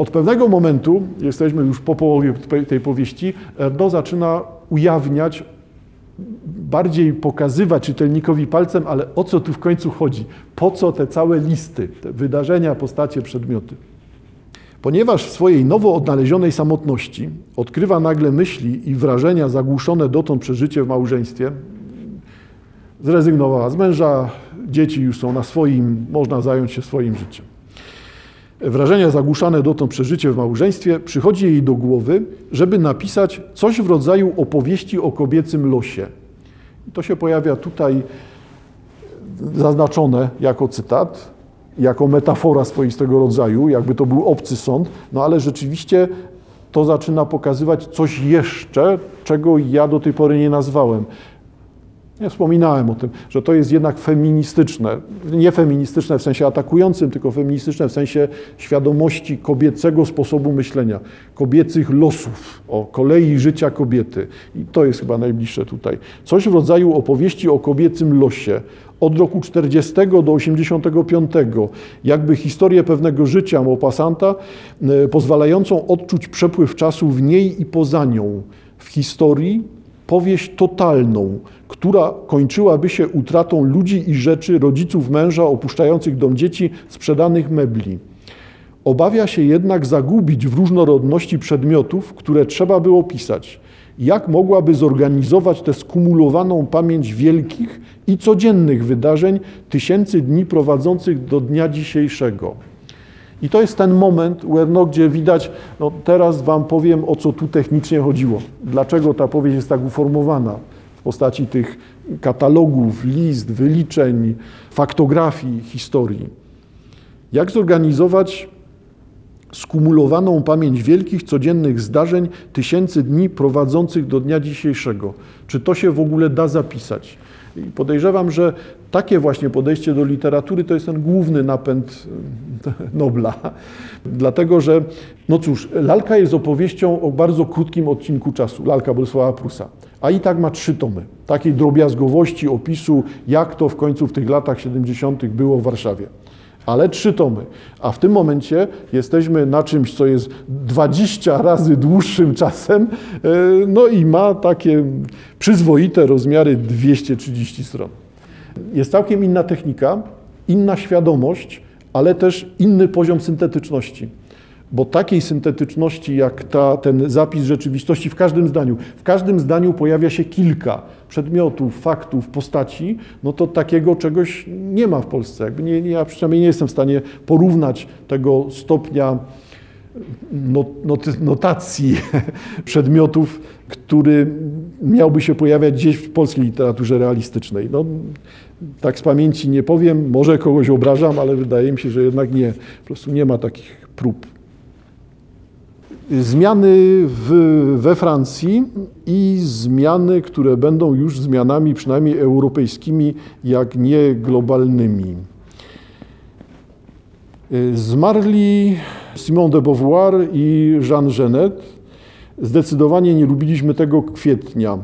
Od pewnego momentu, jesteśmy już po połowie tej powieści, Erdo zaczyna ujawniać, bardziej pokazywać czytelnikowi palcem, ale o co tu w końcu chodzi? Po co te całe listy, te wydarzenia, postacie, przedmioty? Ponieważ w swojej nowo odnalezionej samotności odkrywa nagle myśli i wrażenia zagłuszone dotąd przez życie w małżeństwie, zrezygnowała z męża, dzieci już są na swoim, można zająć się swoim życiem. Wrażenia zagłuszane dotąd przez życie w małżeństwie, przychodzi jej do głowy, żeby napisać coś w rodzaju opowieści o kobiecym losie. I to się pojawia tutaj zaznaczone jako cytat jako metafora swoistego rodzaju, jakby to był obcy sąd, no ale rzeczywiście to zaczyna pokazywać coś jeszcze, czego ja do tej pory nie nazwałem. Ja wspominałem o tym, że to jest jednak feministyczne. Nie feministyczne w sensie atakującym, tylko feministyczne w sensie świadomości kobiecego sposobu myślenia, kobiecych losów, o kolei życia kobiety. I to jest chyba najbliższe tutaj. Coś w rodzaju opowieści o kobiecym losie, od roku 40 do 85, jakby historię pewnego życia Maupassanta, e, pozwalającą odczuć przepływ czasu w niej i poza nią. W historii powieść totalną, która kończyłaby się utratą ludzi i rzeczy, rodziców męża opuszczających dom dzieci, sprzedanych mebli. Obawia się jednak zagubić w różnorodności przedmiotów, które trzeba by opisać jak mogłaby zorganizować tę skumulowaną pamięć wielkich i codziennych wydarzeń, tysięcy dni prowadzących do dnia dzisiejszego. I to jest ten moment, Werno, gdzie widać, no teraz Wam powiem, o co tu technicznie chodziło. Dlaczego ta powieść jest tak uformowana w postaci tych katalogów, list, wyliczeń, faktografii, historii. Jak zorganizować skumulowaną pamięć wielkich, codziennych zdarzeń, tysięcy dni prowadzących do dnia dzisiejszego. Czy to się w ogóle da zapisać? I podejrzewam, że takie właśnie podejście do literatury to jest ten główny napęd e, Nobla. Dlatego, że, no cóż, lalka jest opowieścią o bardzo krótkim odcinku czasu, lalka Bolesława Prusa, a i tak ma trzy tomy, takiej drobiazgowości, opisu, jak to w końcu w tych latach 70. było w Warszawie ale trzy tomy. A w tym momencie jesteśmy na czymś, co jest 20 razy dłuższym czasem, e, no i ma takie przyzwoite rozmiary 230 stron. Jest całkiem inna technika, inna świadomość, ale też inny poziom syntetyczności bo takiej syntetyczności jak ta, ten zapis rzeczywistości w każdym zdaniu, w każdym zdaniu pojawia się kilka przedmiotów, faktów, postaci, no to takiego czegoś nie ma w Polsce. Jakby nie, ja przynajmniej nie jestem w stanie porównać tego stopnia not, notacji przedmiotów, który miałby się pojawiać gdzieś w polskiej literaturze realistycznej. No, tak z pamięci nie powiem, może kogoś obrażam, ale wydaje mi się, że jednak nie. Po prostu nie ma takich prób zmiany w, we Francji i zmiany, które będą już zmianami przynajmniej europejskimi, jak nie globalnymi. Zmarli Simone de Beauvoir i Jean Genet. Zdecydowanie nie lubiliśmy tego kwietnia.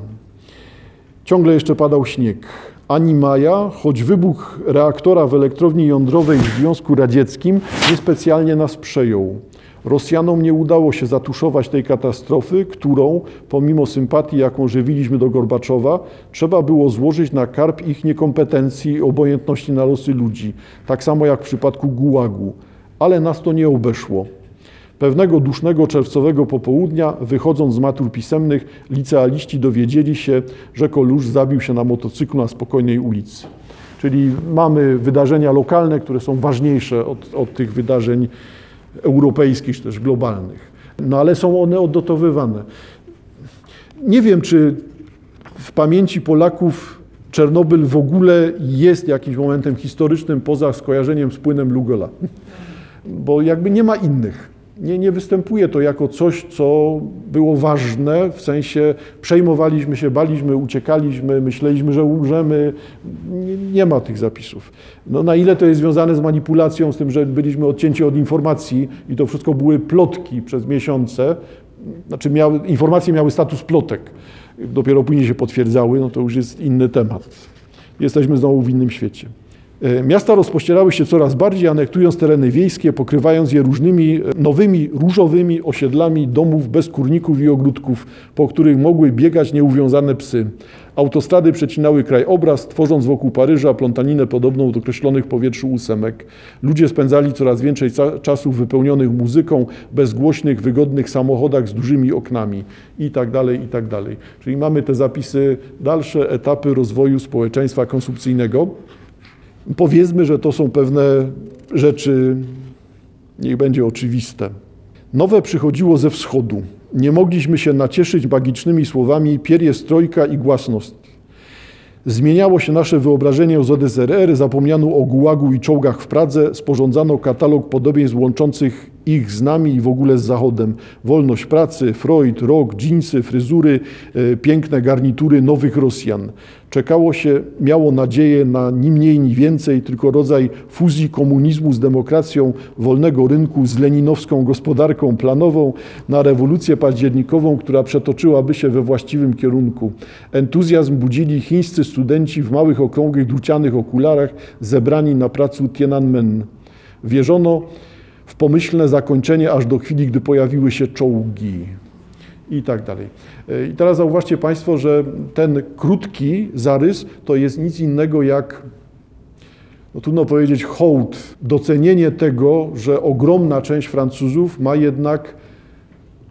Ciągle jeszcze padał śnieg. Ani maja, choć wybuch reaktora w elektrowni jądrowej w Związku Radzieckim niespecjalnie nas przejął. Rosjanom nie udało się zatuszować tej katastrofy, którą, pomimo sympatii, jaką żywiliśmy do Gorbaczowa, trzeba było złożyć na karb ich niekompetencji i obojętności na losy ludzi, tak samo jak w przypadku Gułagu. Ale nas to nie obeszło. Pewnego dusznego czerwcowego popołudnia, wychodząc z matur pisemnych, licealiści dowiedzieli się, że Kolusz zabił się na motocyklu na spokojnej ulicy. Czyli mamy wydarzenia lokalne, które są ważniejsze od, od tych wydarzeń europejskich czy też globalnych. No ale są one odnotowywane. Nie wiem, czy w pamięci Polaków Czernobyl w ogóle jest jakimś momentem historycznym poza skojarzeniem z płynem Lugola. Bo jakby nie ma innych nie, nie występuje to jako coś, co było ważne, w sensie przejmowaliśmy się, baliśmy, uciekaliśmy, myśleliśmy, że umrzemy. Nie, nie, ma tych zapisów. No, na ile to jest związane z manipulacją, z tym, że byliśmy odcięci od informacji i to wszystko były plotki przez miesiące, znaczy miały, informacje miały status plotek, dopiero później się potwierdzały, no to już jest inny temat. Jesteśmy znowu w innym świecie. E, Miasta rozpościerały się coraz bardziej, anektując tereny wiejskie, pokrywając je różnymi e, nowymi, różowymi osiedlami domów bez kurników i ogródków, po których mogły biegać nieuwiązane psy. Autostrady przecinały krajobraz, tworząc wokół Paryża plątaninę podobną do określonych powietrzu ósemek. Ludzie spędzali coraz więcej czasów wypełnionych muzyką, bezgłośnych, wygodnych samochodach z dużymi oknami i tak dalej, i tak dalej. Czyli mamy te zapisy, dalsze etapy rozwoju społeczeństwa konsumpcyjnego. Powiedzmy, że to są pewne rzeczy, niech będzie oczywiste. Nowe przychodziło ze wschodu. Nie mogliśmy się nacieszyć magicznymi słowami pieriestrojka i głasność. Zmieniało się nasze wyobrażenie o ZSRR, zapomniano o gułagu i czołgach w Pradze, sporządzano katalog podobieństw łączących ich z nami i w ogóle z Zachodem. Wolność pracy, Freud, rock, dżinsy, fryzury, e, piękne garnitury nowych Rosjan. Czekało się, miało nadzieję na ni mniej, ni więcej, tylko rodzaj fuzji komunizmu z demokracją, wolnego rynku z leninowską gospodarką planową, na rewolucję październikową, która przetoczyłaby się we właściwym kierunku. Entuzjazm budzili chińscy studenci w małych, okrągłych, drucianych okularach, zebrani na placu Tiananmen. Wierzono w pomyślne zakończenie aż do chwili, gdy pojawiły się czołgi i tak dalej. I teraz zauważcie Państwo, że ten krótki zarys to jest nic innego jak, no trudno powiedzieć, hołd, docenienie tego, że ogromna część Francuzów ma jednak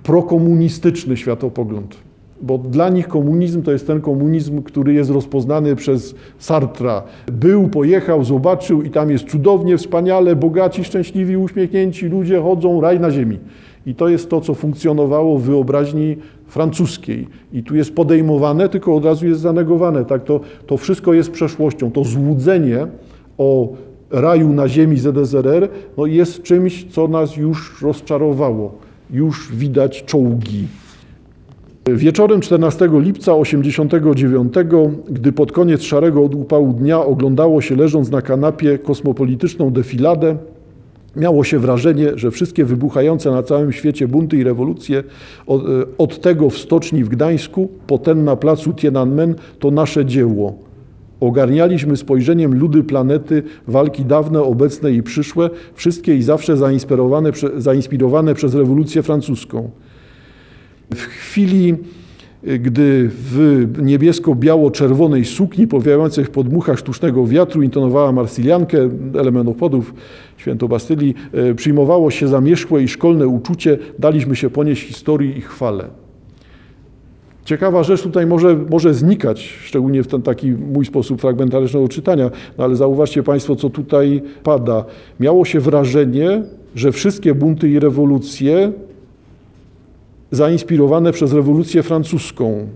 prokomunistyczny światopogląd. Bo dla nich komunizm to jest ten komunizm, który jest rozpoznany przez Sartra. Był, pojechał, zobaczył i tam jest cudownie, wspaniale, bogaci, szczęśliwi, uśmiechnięci ludzie chodzą, raj na ziemi. I to jest to, co funkcjonowało w wyobraźni francuskiej. I tu jest podejmowane, tylko od razu jest zanegowane. Tak? To, to wszystko jest przeszłością. To złudzenie o raju na ziemi ZSRR no jest czymś, co nas już rozczarowało. Już widać czołgi. Wieczorem 14 lipca 89, gdy pod koniec szarego od upału dnia oglądało się leżąc na kanapie kosmopolityczną defiladę, miało się wrażenie, że wszystkie wybuchające na całym świecie bunty i rewolucje, od, od tego w stoczni w Gdańsku, po ten na placu Tiananmen, to nasze dzieło. Ogarnialiśmy spojrzeniem ludy planety, walki dawne, obecne i przyszłe, wszystkie i zawsze zainspirowane, zainspirowane przez rewolucję francuską. W chwili, gdy w niebiesko-biało-czerwonej sukni powiewającej w podmuchach sztucznego wiatru intonowała marsyliankę, element obchodów święto Bastylii, przyjmowało się zamierzchłe i szkolne uczucie, daliśmy się ponieść historii i chwale. Ciekawa rzecz tutaj może, może znikać, szczególnie w ten taki mój sposób fragmentarycznego czytania, no ale zauważcie Państwo, co tutaj pada. Miało się wrażenie, że wszystkie bunty i rewolucje zainspirowane przez rewolucję francuską.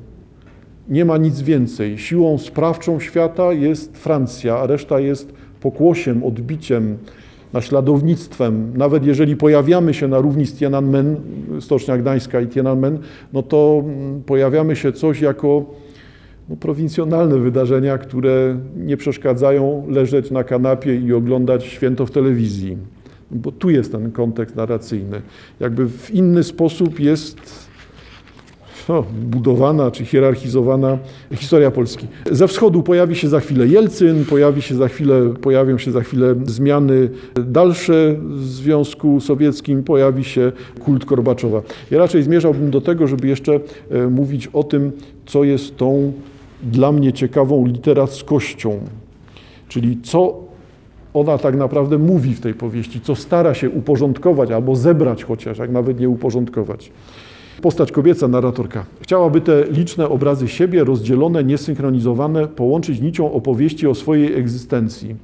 Nie ma nic więcej. Siłą sprawczą świata jest Francja, a reszta jest pokłosiem, odbiciem, naśladownictwem. Nawet jeżeli pojawiamy się na równi z Tiananmen, Stocznia Gdańska i Tiananmen, no to pojawiamy się coś jako no, prowincjonalne wydarzenia, które nie przeszkadzają leżeć na kanapie i oglądać święto w telewizji bo tu jest ten kontekst narracyjny. Jakby w inny sposób jest no, budowana czy hierarchizowana historia Polski. Ze wschodu pojawi się za chwilę Jelcyn, pojawi się za chwilę, pojawią się za chwilę zmiany dalsze w Związku Sowieckim, pojawi się kult Korbaczowa. Ja raczej zmierzałbym do tego, żeby jeszcze mówić o tym, co jest tą dla mnie ciekawą literackością, czyli co ona tak naprawdę mówi w tej powieści, co stara się uporządkować albo zebrać chociaż, jak nawet nie uporządkować. Postać kobieca, narratorka. Chciałaby te liczne obrazy siebie, rozdzielone, niesynchronizowane, połączyć nicią opowieści o swojej egzystencji.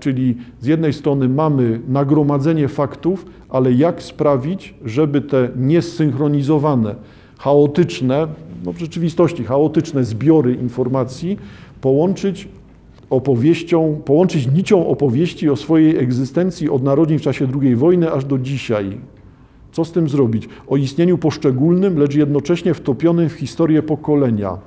Czyli z jednej strony mamy nagromadzenie faktów, ale jak sprawić, żeby te niesynchronizowane, chaotyczne, no w rzeczywistości chaotyczne zbiory informacji połączyć opowieścią, połączyć nicią opowieści o swojej egzystencji od narodzin w czasie II wojny aż do dzisiaj. Co z tym zrobić? O istnieniu poszczególnym, lecz jednocześnie wtopionym w historię pokolenia.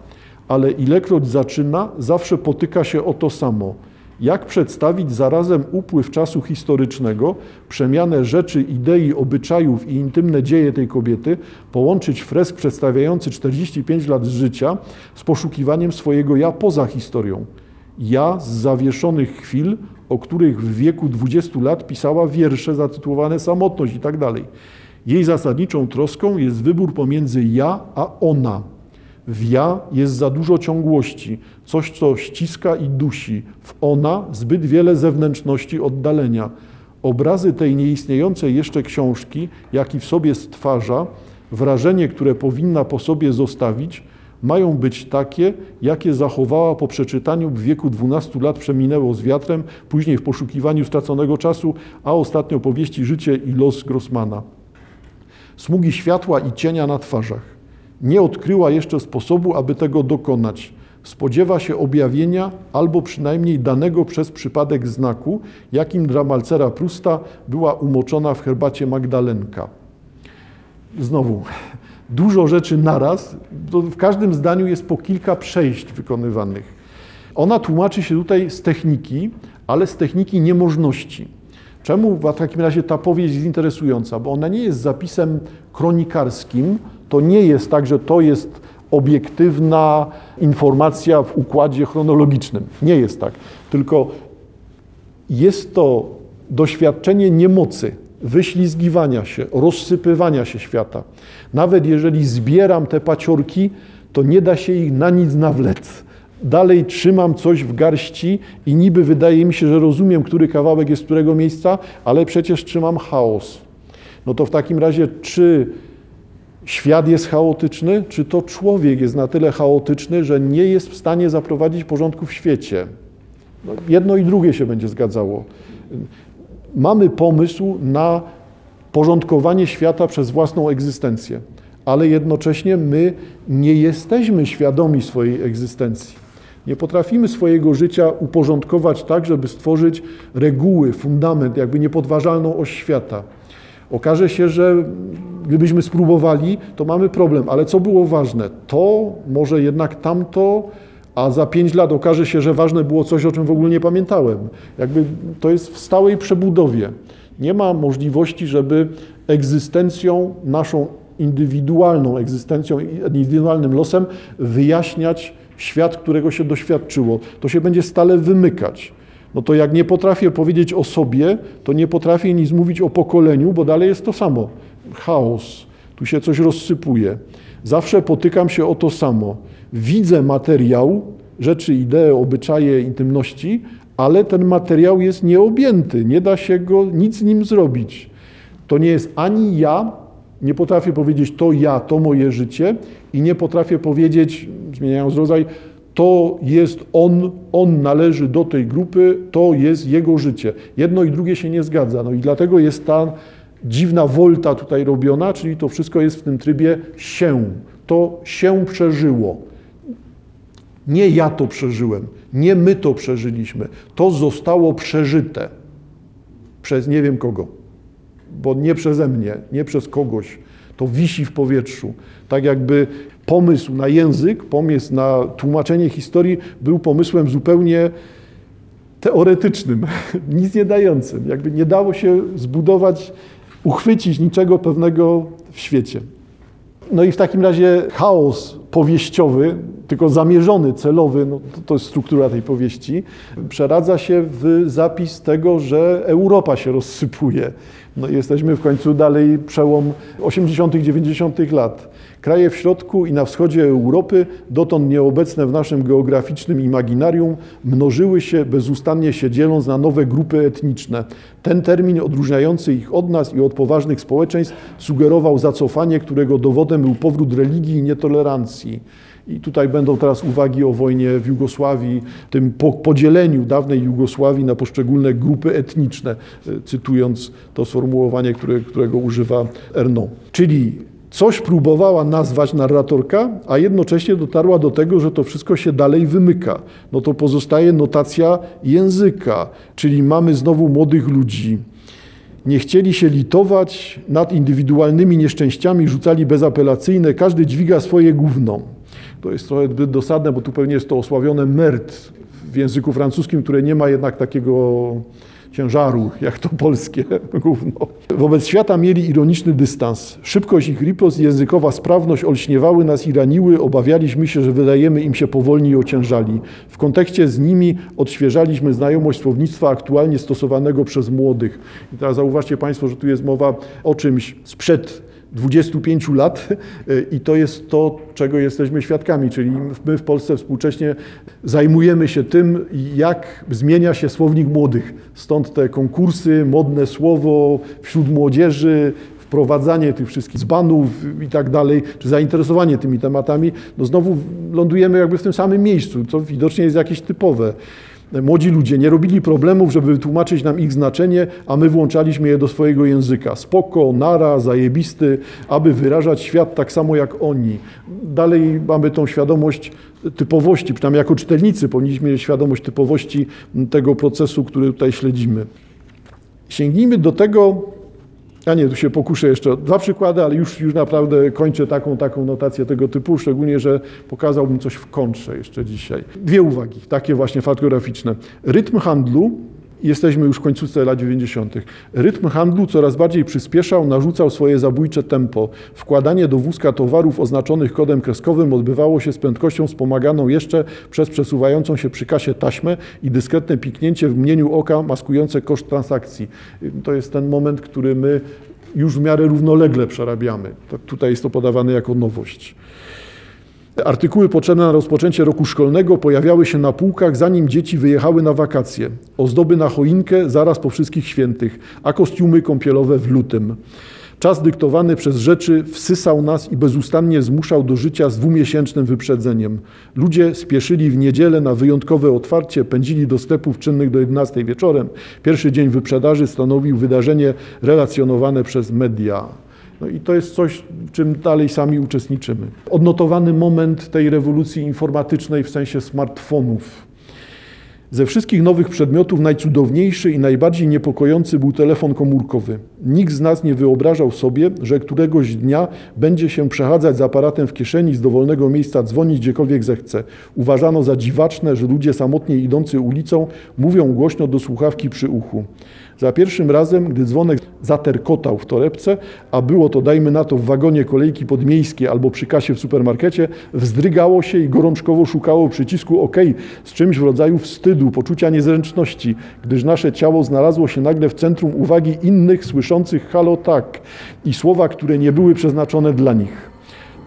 Ale ilekroć zaczyna, zawsze potyka się o to samo. Jak przedstawić zarazem upływ czasu historycznego, przemianę rzeczy, idei, obyczajów i intymne dzieje tej kobiety, połączyć fresk przedstawiający 45 lat życia z poszukiwaniem swojego ja poza historią? Ja z zawieszonych chwil o których w wieku 20 lat pisała wiersze zatytułowane Samotność i tak dalej. Jej zasadniczą troską jest wybór pomiędzy ja a ona. W ja jest za dużo ciągłości, coś, co ściska i dusi. W ona zbyt wiele zewnętrzności oddalenia. Obrazy tej nieistniejącej jeszcze książki, jak i w sobie stwarza, wrażenie, które powinna po sobie zostawić, mają być takie, jakie zachowała po przeczytaniu w wieku 12 lat przeminęło z wiatrem, później w poszukiwaniu straconego czasu, a ostatnio powieści Życie i los Grossmana. Smugi światła i cienia na twarzach. Nie odkryła jeszcze sposobu, aby tego dokonać. Spodziewa się objawienia albo przynajmniej danego przez przypadek znaku, jakim dla Malcera Prusta była umoczona w herbacie Magdalenka. Znowu, dużo rzeczy naraz. W każdym zdaniu jest po kilka przejść wykonywanych. Ona tłumaczy się tutaj z techniki, ale z techniki niemożności. Czemu w takim razie ta powieść jest interesująca? Bo ona nie jest zapisem kronikarskim, to nie jest tak, że to jest obiektywna informacja w układzie chronologicznym. Nie jest tak. Tylko jest to doświadczenie niemocy, wyślizgiwania się, rozsypywania się świata. Nawet jeżeli zbieram te paciorki, to nie da się ich na nic nawlec. Dalej trzymam coś w garści i niby wydaje mi się, że rozumiem, który kawałek jest którego miejsca, ale przecież trzymam chaos. No to w takim razie, czy świat jest chaotyczny, czy to człowiek jest na tyle chaotyczny, że nie jest w stanie zaprowadzić porządku w świecie? No jedno i drugie się będzie zgadzało. Mamy pomysł na porządkowanie świata przez własną egzystencję, ale jednocześnie my nie jesteśmy świadomi swojej egzystencji. Nie potrafimy swojego życia uporządkować tak, żeby stworzyć reguły, fundament, jakby niepodważalną oś świata. Okaże się, że gdybyśmy spróbowali, to mamy problem. Ale co było ważne? To, może jednak tamto, a za pięć lat okaże się, że ważne było coś, o czym w ogóle nie pamiętałem. Jakby to jest w stałej przebudowie. Nie ma możliwości, żeby egzystencją naszą indywidualną egzystencją, indywidualnym losem wyjaśniać świat, którego się doświadczyło. To się będzie stale wymykać. No to jak nie potrafię powiedzieć o sobie, to nie potrafię nic mówić o pokoleniu, bo dalej jest to samo. Chaos, tu się coś rozsypuje. Zawsze potykam się o to samo. Widzę materiał, rzeczy, idee, obyczaje, intymności, ale ten materiał jest nieobjęty, nie da się go nic z nim zrobić. To nie jest ani ja, nie potrafię powiedzieć to ja, to moje życie i nie potrafię powiedzieć, zmieniając rodzaj, to jest on, on należy do tej grupy, to jest jego życie. Jedno i drugie się nie zgadza. No i dlatego jest ta dziwna wolta tutaj robiona, czyli to wszystko jest w tym trybie się. To się przeżyło. Nie ja to przeżyłem, nie my to przeżyliśmy. To zostało przeżyte przez nie wiem kogo, bo nie przeze mnie, nie przez kogoś. To wisi w powietrzu. Tak jakby pomysł na język, pomysł na tłumaczenie historii był pomysłem zupełnie teoretycznym, nic nie dającym. Jakby nie dało się zbudować, uchwycić niczego pewnego w świecie. No i w takim razie chaos powieściowy, tylko zamierzony, celowy, no to, to jest struktura tej powieści, przeradza się w zapis tego, że Europa się rozsypuje. No jesteśmy w końcu dalej przełom 80., 90. lat. Kraje w środku i na wschodzie Europy, dotąd nieobecne w naszym geograficznym imaginarium, mnożyły się bezustannie się dzieląc na nowe grupy etniczne. Ten termin odróżniający ich od nas i od poważnych społeczeństw sugerował zacofanie, którego dowodem był powrót religii i nietolerancji. I tutaj będą teraz uwagi o wojnie w Jugosławii, tym podzieleniu dawnej Jugosławii na poszczególne grupy etniczne, cytując to sformułowanie, które, którego używa Erno. Czyli coś próbowała nazwać narratorka, a jednocześnie dotarła do tego, że to wszystko się dalej wymyka. No to pozostaje notacja języka, czyli mamy znowu młodych ludzi. Nie chcieli się litować nad indywidualnymi nieszczęściami, rzucali bezapelacyjne, każdy dźwiga swoje gówno. To jest trochę zbyt dosadne, bo tu pewnie jest to osławione merd w języku francuskim, które nie ma jednak takiego ciężaru, jak to polskie gówno. Wobec świata mieli ironiczny dystans. Szybkość ich ripost i językowa sprawność olśniewały nas i raniły. Obawialiśmy się, że wydajemy im się powolni i ociężali. W kontekście z nimi odświeżaliśmy znajomość słownictwa aktualnie stosowanego przez młodych. I teraz zauważcie Państwo, że tu jest mowa o czymś sprzed 25 lat i to jest to, czego jesteśmy świadkami, czyli my w Polsce współcześnie zajmujemy się tym, jak zmienia się słownik młodych. Stąd te konkursy, modne słowo wśród młodzieży, wprowadzanie tych wszystkich zbanów i tak dalej, czy zainteresowanie tymi tematami, no znowu lądujemy jakby w tym samym miejscu, co widocznie jest jakieś typowe. Młodzi ludzie nie robili problemów, żeby wytłumaczyć nam ich znaczenie, a my włączaliśmy je do swojego języka. Spoko, nara, zajebisty, aby wyrażać świat tak samo jak oni. Dalej mamy tą świadomość typowości, przynajmniej jako czytelnicy powinniśmy mieć świadomość typowości tego procesu, który tutaj śledzimy. Sięgnijmy do tego, ja nie, tu się pokuszę jeszcze dwa przykłady, ale już, już naprawdę kończę taką, taką notację tego typu, szczególnie, że pokazałbym coś w kontrze jeszcze dzisiaj. Dwie uwagi, takie właśnie faktograficzne. Rytm handlu Jesteśmy już w końcówce lat 90. Rytm handlu coraz bardziej przyspieszał, narzucał swoje zabójcze tempo. Wkładanie do wózka towarów oznaczonych kodem kreskowym odbywało się z prędkością wspomaganą jeszcze przez przesuwającą się przy kasie taśmę i dyskretne piknięcie w mgnieniu oka maskujące koszt transakcji. To jest ten moment, który my już w miarę równolegle przerabiamy. Tutaj jest to podawane jako nowość. Artykuły potrzebne na rozpoczęcie roku szkolnego pojawiały się na półkach, zanim dzieci wyjechały na wakacje. Ozdoby na choinkę zaraz po wszystkich świętych, a kostiumy kąpielowe w lutym. Czas dyktowany przez rzeczy wsysał nas i bezustannie zmuszał do życia z dwumiesięcznym wyprzedzeniem. Ludzie spieszyli w niedzielę na wyjątkowe otwarcie, pędzili do sklepów czynnych do 11 wieczorem. Pierwszy dzień wyprzedaży stanowił wydarzenie relacjonowane przez media. No i to jest coś, w czym dalej sami uczestniczymy. Odnotowany moment tej rewolucji informatycznej w sensie smartfonów. Ze wszystkich nowych przedmiotów najcudowniejszy i najbardziej niepokojący był telefon komórkowy. Nikt z nas nie wyobrażał sobie, że któregoś dnia będzie się przechadzać z aparatem w kieszeni, z dowolnego miejsca dzwonić gdziekolwiek zechce. Uważano za dziwaczne, że ludzie samotnie idący ulicą mówią głośno do słuchawki przy uchu. Za pierwszym razem, gdy dzwonek zaterkotał w torebce, a było to, dajmy na to, w wagonie kolejki podmiejskiej albo przy kasie w supermarkecie, wzdrygało się i gorączkowo szukało przycisku OK z czymś w rodzaju wstydu, poczucia niezręczności, gdyż nasze ciało znalazło się nagle w centrum uwagi innych słyszących halo tak i słowa, które nie były przeznaczone dla nich.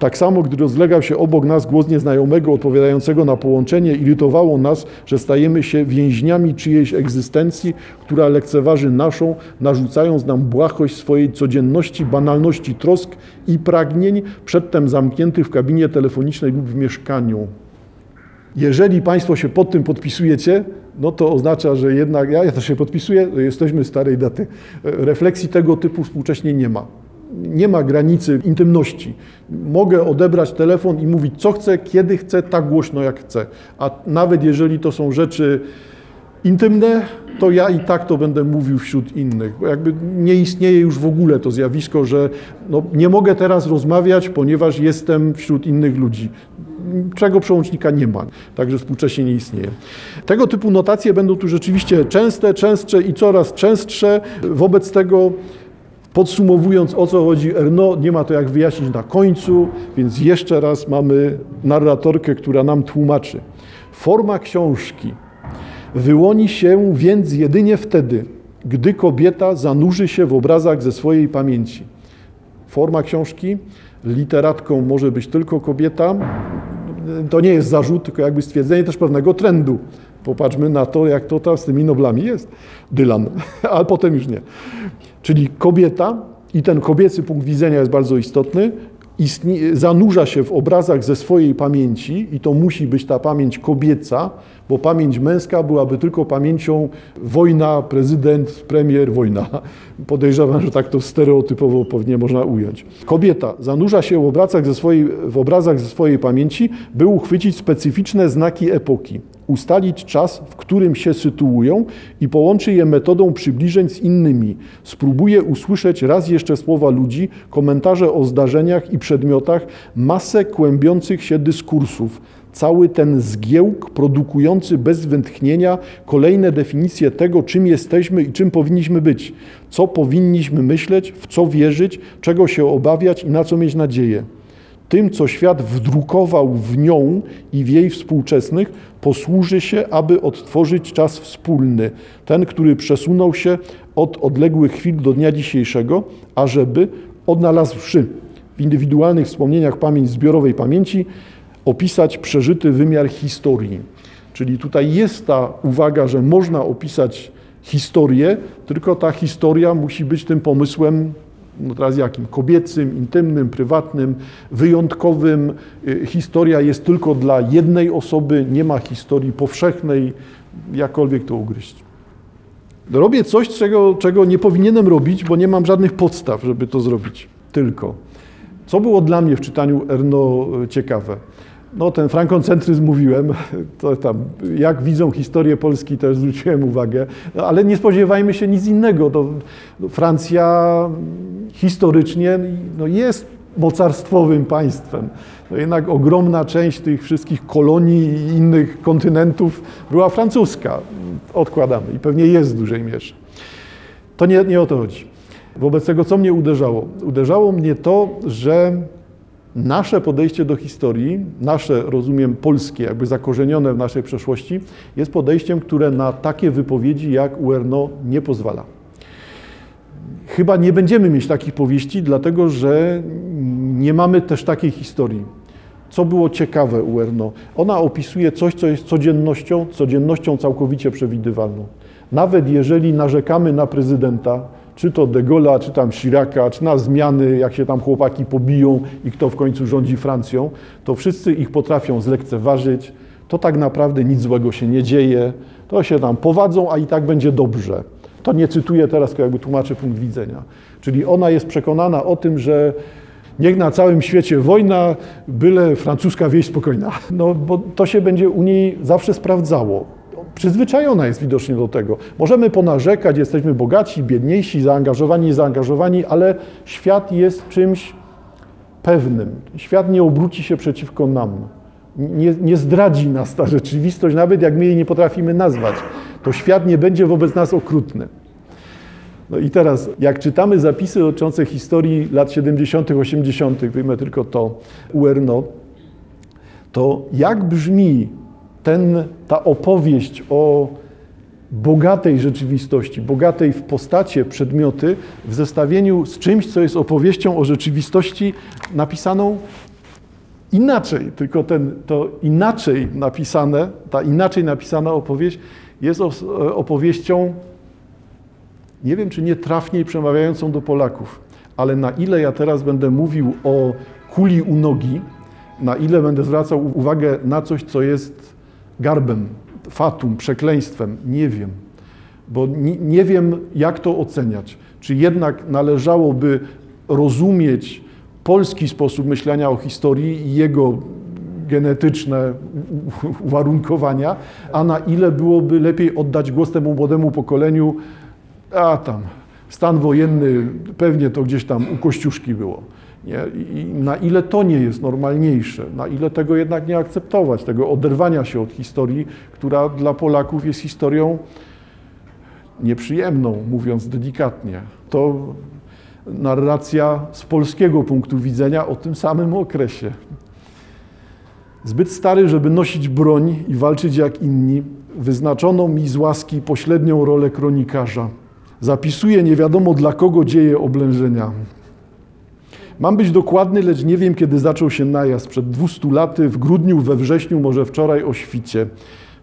Tak samo, gdy rozlegał się obok nas głos nieznajomego odpowiadającego na połączenie, irytowało nas, że stajemy się więźniami czyjejś egzystencji, która lekceważy naszą, narzucając nam błahość swojej codzienności, banalności trosk i pragnień, przedtem zamkniętych w kabinie telefonicznej lub w mieszkaniu. Jeżeli Państwo się pod tym podpisujecie, no to oznacza, że jednak, ja, ja też się podpisuję, jesteśmy starej daty. Refleksji tego typu współcześnie nie ma nie ma granicy intymności. Mogę odebrać telefon i mówić, co chcę, kiedy chcę, tak głośno jak chcę. A nawet jeżeli to są rzeczy intymne, to ja i tak to będę mówił wśród innych. Bo jakby nie istnieje już w ogóle to zjawisko, że no, nie mogę teraz rozmawiać, ponieważ jestem wśród innych ludzi. Czego przełącznika nie ma, także współcześnie nie istnieje. Tego typu notacje będą tu rzeczywiście częste, częstsze i coraz częstsze. Wobec tego Podsumowując, o co chodzi Erno, nie ma to jak wyjaśnić na końcu, więc jeszcze raz mamy narratorkę, która nam tłumaczy. Forma książki wyłoni się więc jedynie wtedy, gdy kobieta zanurzy się w obrazach ze swojej pamięci. Forma książki, literatką może być tylko kobieta. To nie jest zarzut, tylko jakby stwierdzenie też pewnego trendu. Popatrzmy na to, jak to tam z tymi noblami jest. Dylan, ale potem już nie. Czyli kobieta, i ten kobiecy punkt widzenia jest bardzo istotny, istnie, zanurza się w obrazach ze swojej pamięci i to musi być ta pamięć kobieca, bo pamięć męska byłaby tylko pamięcią wojna, prezydent, premier, wojna. Podejrzewam, że tak to stereotypowo pewnie można ująć. Kobieta zanurza się w obrazach ze swojej, w obrazach ze swojej pamięci, by uchwycić specyficzne znaki epoki ustalić czas, w którym się sytuują i połączy je metodą przybliżeń z innymi. Spróbuje usłyszeć raz jeszcze słowa ludzi, komentarze o zdarzeniach i przedmiotach, masę kłębiących się dyskursów. cały ten zgiełk produkujący bez wętchnienia kolejne definicje tego, czym jesteśmy i czym powinniśmy być, co powinniśmy myśleć, w co wierzyć, czego się obawiać i na co mieć nadzieję. Tym, co świat wdrukował w nią i w jej współczesnych, posłuży się, aby odtworzyć czas wspólny, ten, który przesunął się od odległych chwil do dnia dzisiejszego, ażeby odnalazłszy w indywidualnych wspomnieniach pamięć zbiorowej pamięci, opisać przeżyty wymiar historii. Czyli tutaj jest ta uwaga, że można opisać historię, tylko ta historia musi być tym pomysłem, no teraz jakim? Kobiecym, intymnym, prywatnym, wyjątkowym. Y, historia jest tylko dla jednej osoby, nie ma historii powszechnej, jakkolwiek to ugryźć. Robię coś, czego, czego nie powinienem robić, bo nie mam żadnych podstaw, żeby to zrobić. Tylko. Co było dla mnie w czytaniu Erno ciekawe? No ten frankoncentryzm mówiłem, to tam, jak widzą historię Polski też zwróciłem uwagę, no, ale nie spodziewajmy się nic innego. To, no, Francja historycznie no, jest mocarstwowym państwem. No jednak ogromna część tych wszystkich kolonii i innych kontynentów była francuska. Odkładamy i pewnie jest w dużej mierze. To nie, nie o to chodzi. Wobec tego, co mnie uderzało? Uderzało mnie to, że nasze podejście do historii, nasze, rozumiem, polskie, jakby zakorzenione w naszej przeszłości, jest podejściem, które na takie wypowiedzi jak URNO nie pozwala. Chyba nie będziemy mieć takich powieści, dlatego że nie mamy też takiej historii. Co było ciekawe u Erno? Ona opisuje coś, co jest codziennością, codziennością całkowicie przewidywalną. Nawet jeżeli narzekamy na prezydenta, czy to De Gaulle'a, czy tam Chiraca, czy na zmiany, jak się tam chłopaki pobiją i kto w końcu rządzi Francją, to wszyscy ich potrafią zlekceważyć. To tak naprawdę nic złego się nie dzieje. To się tam powadzą, a i tak będzie dobrze. To nie cytuję teraz, tylko jakby tłumaczę punkt widzenia. Czyli ona jest przekonana o tym, że niech na całym świecie wojna, byle francuska wieś spokojna. No bo to się będzie u niej zawsze sprawdzało. Przyzwyczajona jest widocznie do tego. Możemy ponarzekać, jesteśmy bogaci, biedniejsi, zaangażowani, niezaangażowani, ale świat jest czymś pewnym. Świat nie obróci się przeciwko nam. Nie, nie zdradzi nas ta rzeczywistość, nawet jak my jej nie potrafimy nazwać. To świat nie będzie wobec nas okrutny. No i teraz, jak czytamy zapisy dotyczące historii lat 70., 80., wyjmę tylko to URNO, to jak brzmi ten, ta opowieść o bogatej rzeczywistości, bogatej w postacie, przedmioty, w zestawieniu z czymś, co jest opowieścią o rzeczywistości napisaną inaczej, tylko ten, to inaczej napisane, ta inaczej napisana opowieść jest opowieścią, nie wiem czy nie trafniej przemawiającą do Polaków, ale na ile ja teraz będę mówił o kuli u nogi, na ile będę zwracał uwagę na coś, co jest garbem, fatum, przekleństwem, nie wiem. Bo nie, nie wiem, jak to oceniać. Czy jednak należałoby rozumieć polski sposób myślenia o historii i jego genetyczne uwarunkowania, a na ile byłoby lepiej oddać głos temu młodemu pokoleniu, a tam, stan wojenny, pewnie to gdzieś tam u Kościuszki było. Nie? I na ile to nie jest normalniejsze, na ile tego jednak nie akceptować, tego oderwania się od historii, która dla Polaków jest historią nieprzyjemną, mówiąc delikatnie. To narracja z polskiego punktu widzenia o tym samym okresie. Zbyt stary, żeby nosić broń i walczyć jak inni, wyznaczono mi z łaski pośrednią rolę kronikarza. Zapisuję nie wiadomo dla kogo dzieje oblężenia. Mam być dokładny, lecz nie wiem, kiedy zaczął się najazd. Przed 200 laty, w grudniu, we wrześniu, może wczoraj o świcie.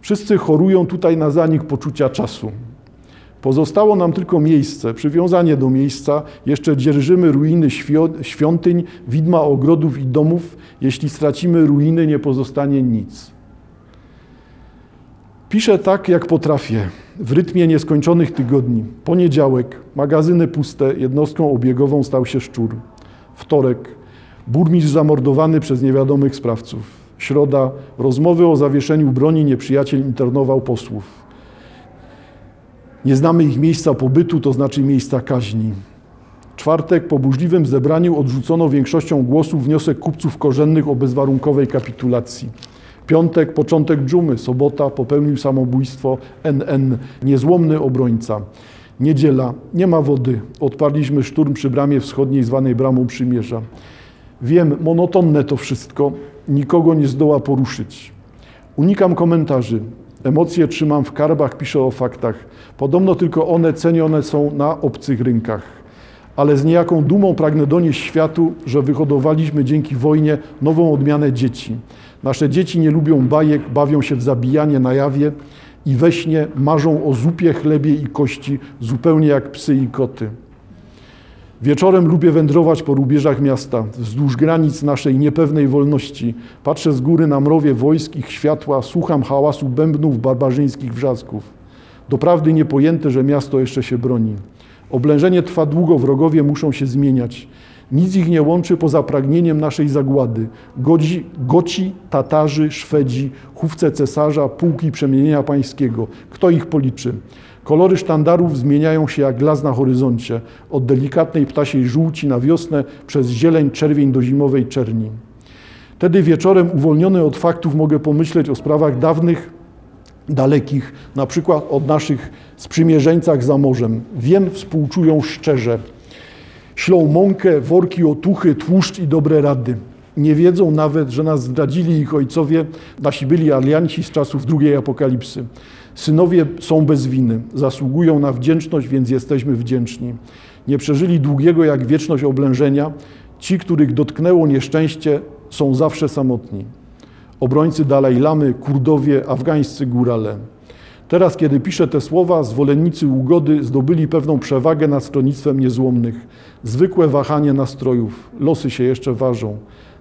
Wszyscy chorują tutaj na zanik poczucia czasu. Pozostało nam tylko miejsce, przywiązanie do miejsca. Jeszcze dzierżymy ruiny świątyń, widma ogrodów i domów. Jeśli stracimy ruiny, nie pozostanie nic. Piszę tak, jak potrafię, w rytmie nieskończonych tygodni. Poniedziałek, magazyny puste, jednostką obiegową stał się szczur. Wtorek, burmistrz zamordowany przez niewiadomych sprawców. Środa, rozmowy o zawieszeniu broni, nieprzyjaciel internował posłów. Nie znamy ich miejsca pobytu, to znaczy miejsca kaźni. Czwartek po burzliwym zebraniu odrzucono większością głosów wniosek kupców korzennych o bezwarunkowej kapitulacji. Piątek, początek dżumy, sobota, popełnił samobójstwo NN, niezłomny obrońca. Niedziela, nie ma wody, odparliśmy szturm przy bramie wschodniej zwanej Bramą Przymierza. Wiem, monotonne to wszystko, nikogo nie zdoła poruszyć. Unikam komentarzy, emocje trzymam w karbach, piszę o faktach. Podobno tylko one cenione są na obcych rynkach. Ale z niejaką dumą pragnę donieść światu, że wyhodowaliśmy dzięki wojnie nową odmianę dzieci. Nasze dzieci nie lubią bajek, bawią się w zabijanie na jawie i we śnie marzą o zupie, chlebie i kości, zupełnie jak psy i koty. Wieczorem lubię wędrować po rubieżach miasta, wzdłuż granic naszej niepewnej wolności. Patrzę z góry na mrowie wojsk, ich światła, słucham hałasu bębnów barbarzyńskich wrzasków. Doprawdy niepojęte, że miasto jeszcze się broni. Oblężenie trwa długo, wrogowie muszą się zmieniać. Nic ich nie łączy poza pragnieniem naszej zagłady. Godzi, Goci, Tatarzy, Szwedzi, chówce cesarza, pułki przemienienia pańskiego. Kto ich policzy? Kolory sztandarów zmieniają się jak glas na horyzoncie, od delikatnej ptasiej żółci na wiosnę, przez zieleń, czerwień do zimowej czerni. Wtedy wieczorem, uwolniony od faktów, mogę pomyśleć o sprawach dawnych, dalekich, na przykład o naszych sprzymierzeńcach za morzem. Wiem, współczują szczerze. Ślą mąkę, worki otuchy, tłuszcz i dobre rady. Nie wiedzą nawet, że nas zdradzili ich ojcowie, nasi byli alianci z czasów drugiej apokalipsy. Synowie są bez winy, zasługują na wdzięczność, więc jesteśmy wdzięczni. Nie przeżyli długiego jak wieczność oblężenia. Ci, których dotknęło nieszczęście, są zawsze samotni. Obrońcy Dalaj Lamy, Kurdowie, afgańscy górale. Teraz, kiedy piszę te słowa, zwolennicy ugody zdobyli pewną przewagę nad stronnictwem niezłomnych. Zwykłe wahanie nastrojów, losy się jeszcze ważą.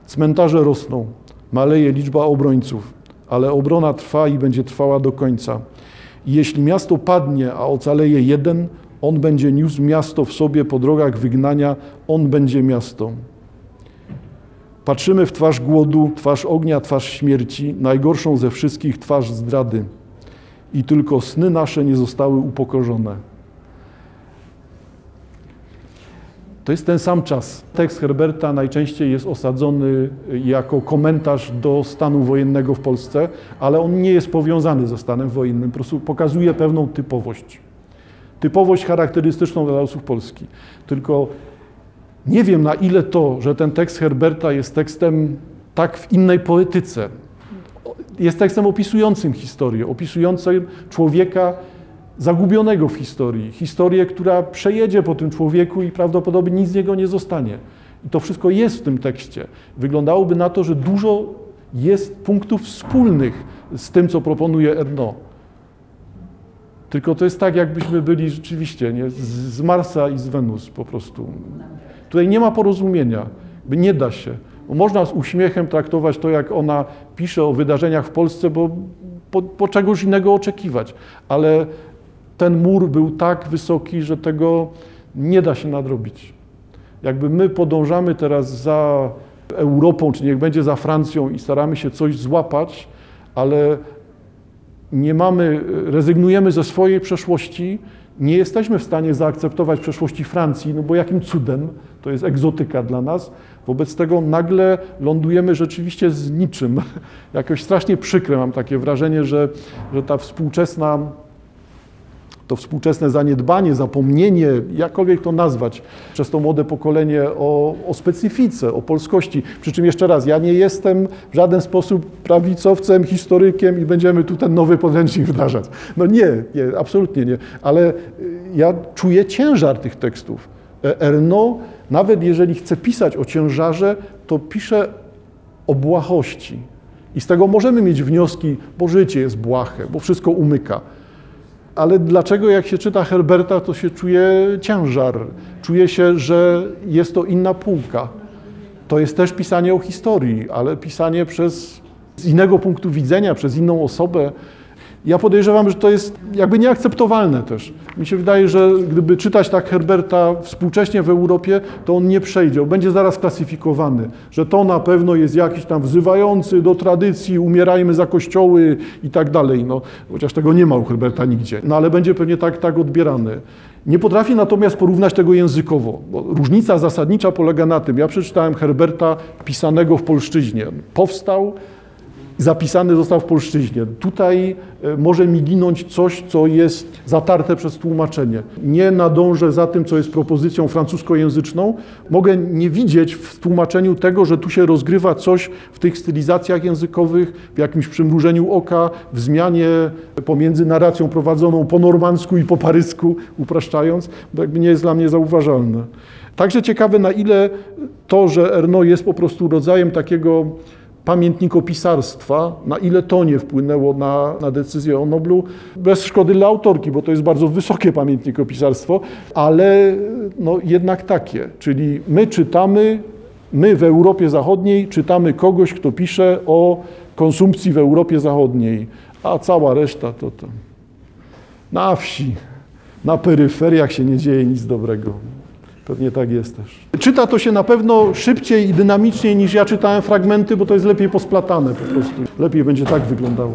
Cmentarze rosną, maleje liczba obrońców, ale obrona trwa i będzie trwała do końca. I jeśli miasto padnie, a ocaleje jeden, on będzie niósł miasto w sobie po drogach wygnania, on będzie miasto. Patrzymy w twarz głodu, twarz ognia, twarz śmierci, najgorszą ze wszystkich twarz zdrady. I tylko sny nasze nie zostały upokorzone. To jest ten sam czas. Tekst Herberta najczęściej jest osadzony jako komentarz do stanu wojennego w Polsce, ale on nie jest powiązany ze stanem wojennym, po prostu pokazuje pewną typowość. Typowość charakterystyczną dla losów Polski. Tylko nie wiem na ile to, że ten tekst Herberta jest tekstem tak w innej poetyce. Jest tekstem opisującym historię, opisującym człowieka zagubionego w historii. Historię, która przejedzie po tym człowieku i prawdopodobnie nic z niego nie zostanie. I to wszystko jest w tym tekście. Wyglądałoby na to, że dużo jest punktów wspólnych z tym, co proponuje Erno. Tylko to jest tak, jakbyśmy byli rzeczywiście nie? z Marsa i z Wenus po prostu. Tutaj nie ma porozumienia, nie da się. Można z uśmiechem traktować to, jak ona pisze o wydarzeniach w Polsce, bo po, po czegoś innego oczekiwać. Ale ten mur był tak wysoki, że tego nie da się nadrobić. Jakby my podążamy teraz za Europą, czy niech będzie za Francją i staramy się coś złapać, ale nie mamy, rezygnujemy ze swojej przeszłości, nie jesteśmy w stanie zaakceptować przeszłości Francji, no bo jakim cudem, to jest egzotyka dla nas, wobec tego nagle lądujemy rzeczywiście z niczym. Jakoś strasznie przykre mam takie wrażenie, że, że ta współczesna to współczesne zaniedbanie, zapomnienie, jakkolwiek to nazwać, przez to młode pokolenie o, o, specyfice, o polskości. Przy czym jeszcze raz, ja nie jestem w żaden sposób prawicowcem, historykiem i będziemy tu ten nowy podręcznik wdrażać. No nie, nie absolutnie nie. Ale ja czuję ciężar tych tekstów. Erno, nawet jeżeli chce pisać o ciężarze, to pisze o błahości. I z tego możemy mieć wnioski, bo życie jest błahe, bo wszystko umyka ale dlaczego jak się czyta Herberta, to się czuje ciężar, czuje się, że jest to inna półka. To jest też pisanie o historii, ale pisanie przez z innego punktu widzenia, przez inną osobę. Ja podejrzewam, że to jest jakby nieakceptowalne też. Mi się wydaje, że gdyby czytać tak Herberta współcześnie w Europie, to on nie przejdzie, będzie zaraz klasyfikowany, że to na pewno jest jakiś tam wzywający do tradycji, umierajmy za kościoły i tak dalej. No, chociaż tego nie ma u Herberta nigdzie. No ale będzie pewnie tak, tak odbierany. Nie potrafię natomiast porównać tego językowo. Różnica zasadnicza polega na tym, ja przeczytałem Herberta pisanego w polszczyźnie. Powstał zapisany został w polszczyźnie. Tutaj e, może mi ginąć coś, co jest zatarte przez tłumaczenie. Nie nadążę za tym, co jest propozycją francuskojęzyczną. Mogę nie widzieć w tłumaczeniu tego, że tu się rozgrywa coś w tych stylizacjach językowych, w jakimś przymrużeniu oka, w zmianie pomiędzy narracją prowadzoną po normandzku i po parysku, upraszczając, to jakby nie jest dla mnie zauważalne. Także ciekawe, na ile to, że Erno jest po prostu rodzajem takiego pamiętnikopisarstwa, na ile to nie wpłynęło na, na decyzję o Noblu, bez szkody dla autorki, bo to jest bardzo wysokie pamiętnikopisarstwo, ale no, jednak takie. Czyli my czytamy, my w Europie Zachodniej czytamy kogoś, kto pisze o konsumpcji w Europie Zachodniej, a cała reszta to tam na wsi, na peryferiach się nie dzieje nic dobrego. Pewnie tak jest też. Czyta to się na pewno szybciej i dynamiczniej niż ja czytałem fragmenty, bo to jest lepiej posplatane po prostu. Lepiej będzie tak wyglądało.